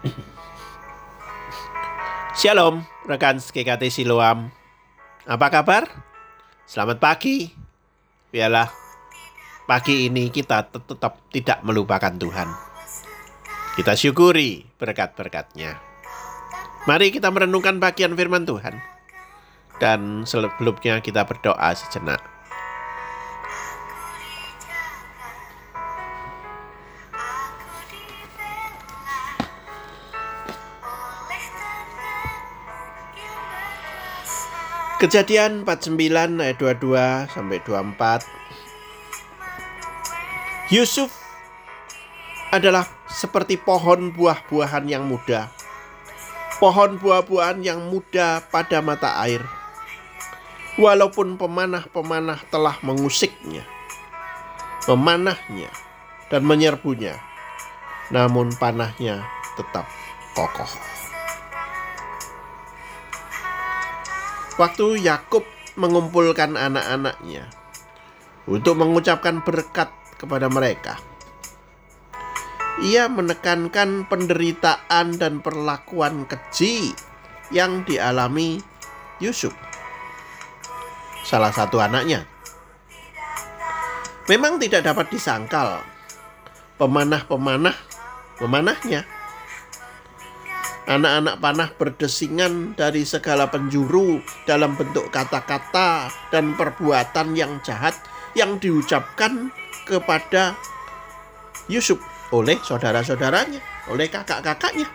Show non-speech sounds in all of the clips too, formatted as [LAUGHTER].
[LAUGHS] Shalom, rekan GKT Siloam. Apa kabar? Selamat pagi. Biarlah pagi ini kita tetap tidak melupakan Tuhan. Kita syukuri berkat-berkatnya. Mari kita merenungkan bagian firman Tuhan. Dan sebelumnya kita berdoa sejenak. Kejadian 49 ayat 22 sampai 24. Yusuf adalah seperti pohon buah-buahan yang muda. Pohon buah-buahan yang muda pada mata air. Walaupun pemanah-pemanah telah mengusiknya, memanahnya, dan menyerbunya, namun panahnya tetap kokoh. Waktu Yakub mengumpulkan anak-anaknya untuk mengucapkan berkat kepada mereka, ia menekankan penderitaan dan perlakuan keji yang dialami Yusuf, salah satu anaknya. Memang tidak dapat disangkal pemanah-pemanah memanahnya Anak-anak panah berdesingan dari segala penjuru dalam bentuk kata-kata dan perbuatan yang jahat yang diucapkan kepada Yusuf oleh saudara-saudaranya, oleh kakak-kakaknya.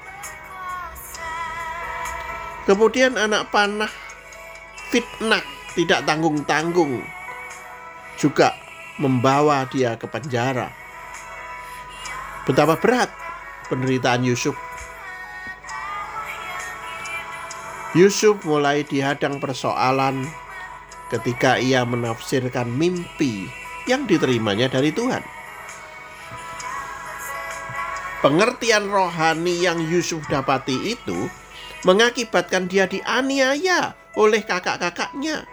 Kemudian anak panah fitnah tidak tanggung-tanggung juga membawa dia ke penjara. Betapa berat penderitaan Yusuf Yusuf mulai dihadang persoalan ketika ia menafsirkan mimpi yang diterimanya dari Tuhan. Pengertian rohani yang Yusuf dapati itu mengakibatkan dia dianiaya oleh kakak-kakaknya.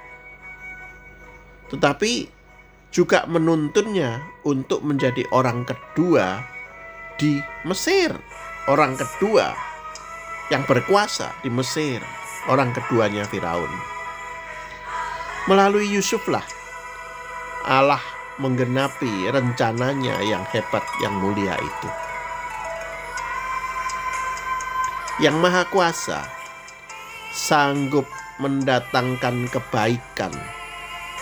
Tetapi juga menuntunnya untuk menjadi orang kedua di Mesir, orang kedua yang berkuasa di Mesir orang keduanya Firaun. Melalui Yusuflah Allah menggenapi rencananya yang hebat yang mulia itu. Yang Maha Kuasa sanggup mendatangkan kebaikan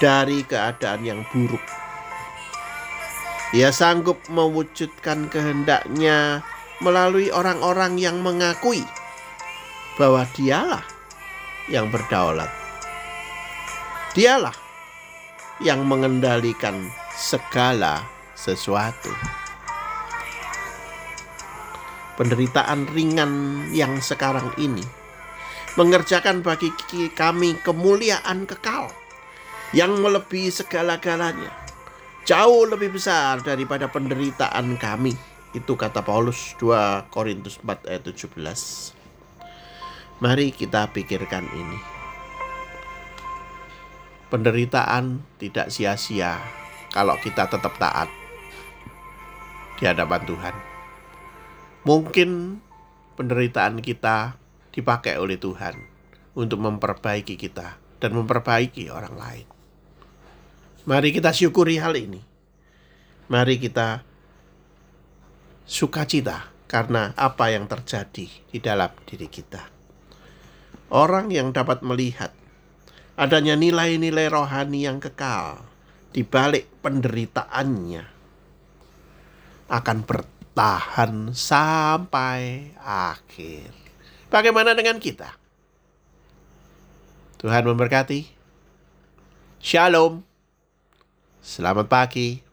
dari keadaan yang buruk. Ia sanggup mewujudkan kehendaknya melalui orang-orang yang mengakui bahwa dialah yang berdaulat. Dialah yang mengendalikan segala sesuatu. Penderitaan ringan yang sekarang ini mengerjakan bagi kami kemuliaan kekal yang melebihi segala-galanya. Jauh lebih besar daripada penderitaan kami. Itu kata Paulus 2 Korintus 4 ayat 17. Mari kita pikirkan ini. Penderitaan tidak sia-sia kalau kita tetap taat di hadapan Tuhan. Mungkin penderitaan kita dipakai oleh Tuhan untuk memperbaiki kita dan memperbaiki orang lain. Mari kita syukuri hal ini. Mari kita sukacita karena apa yang terjadi di dalam diri kita orang yang dapat melihat adanya nilai-nilai rohani yang kekal di balik penderitaannya akan bertahan sampai akhir. Bagaimana dengan kita? Tuhan memberkati. Shalom. Selamat pagi.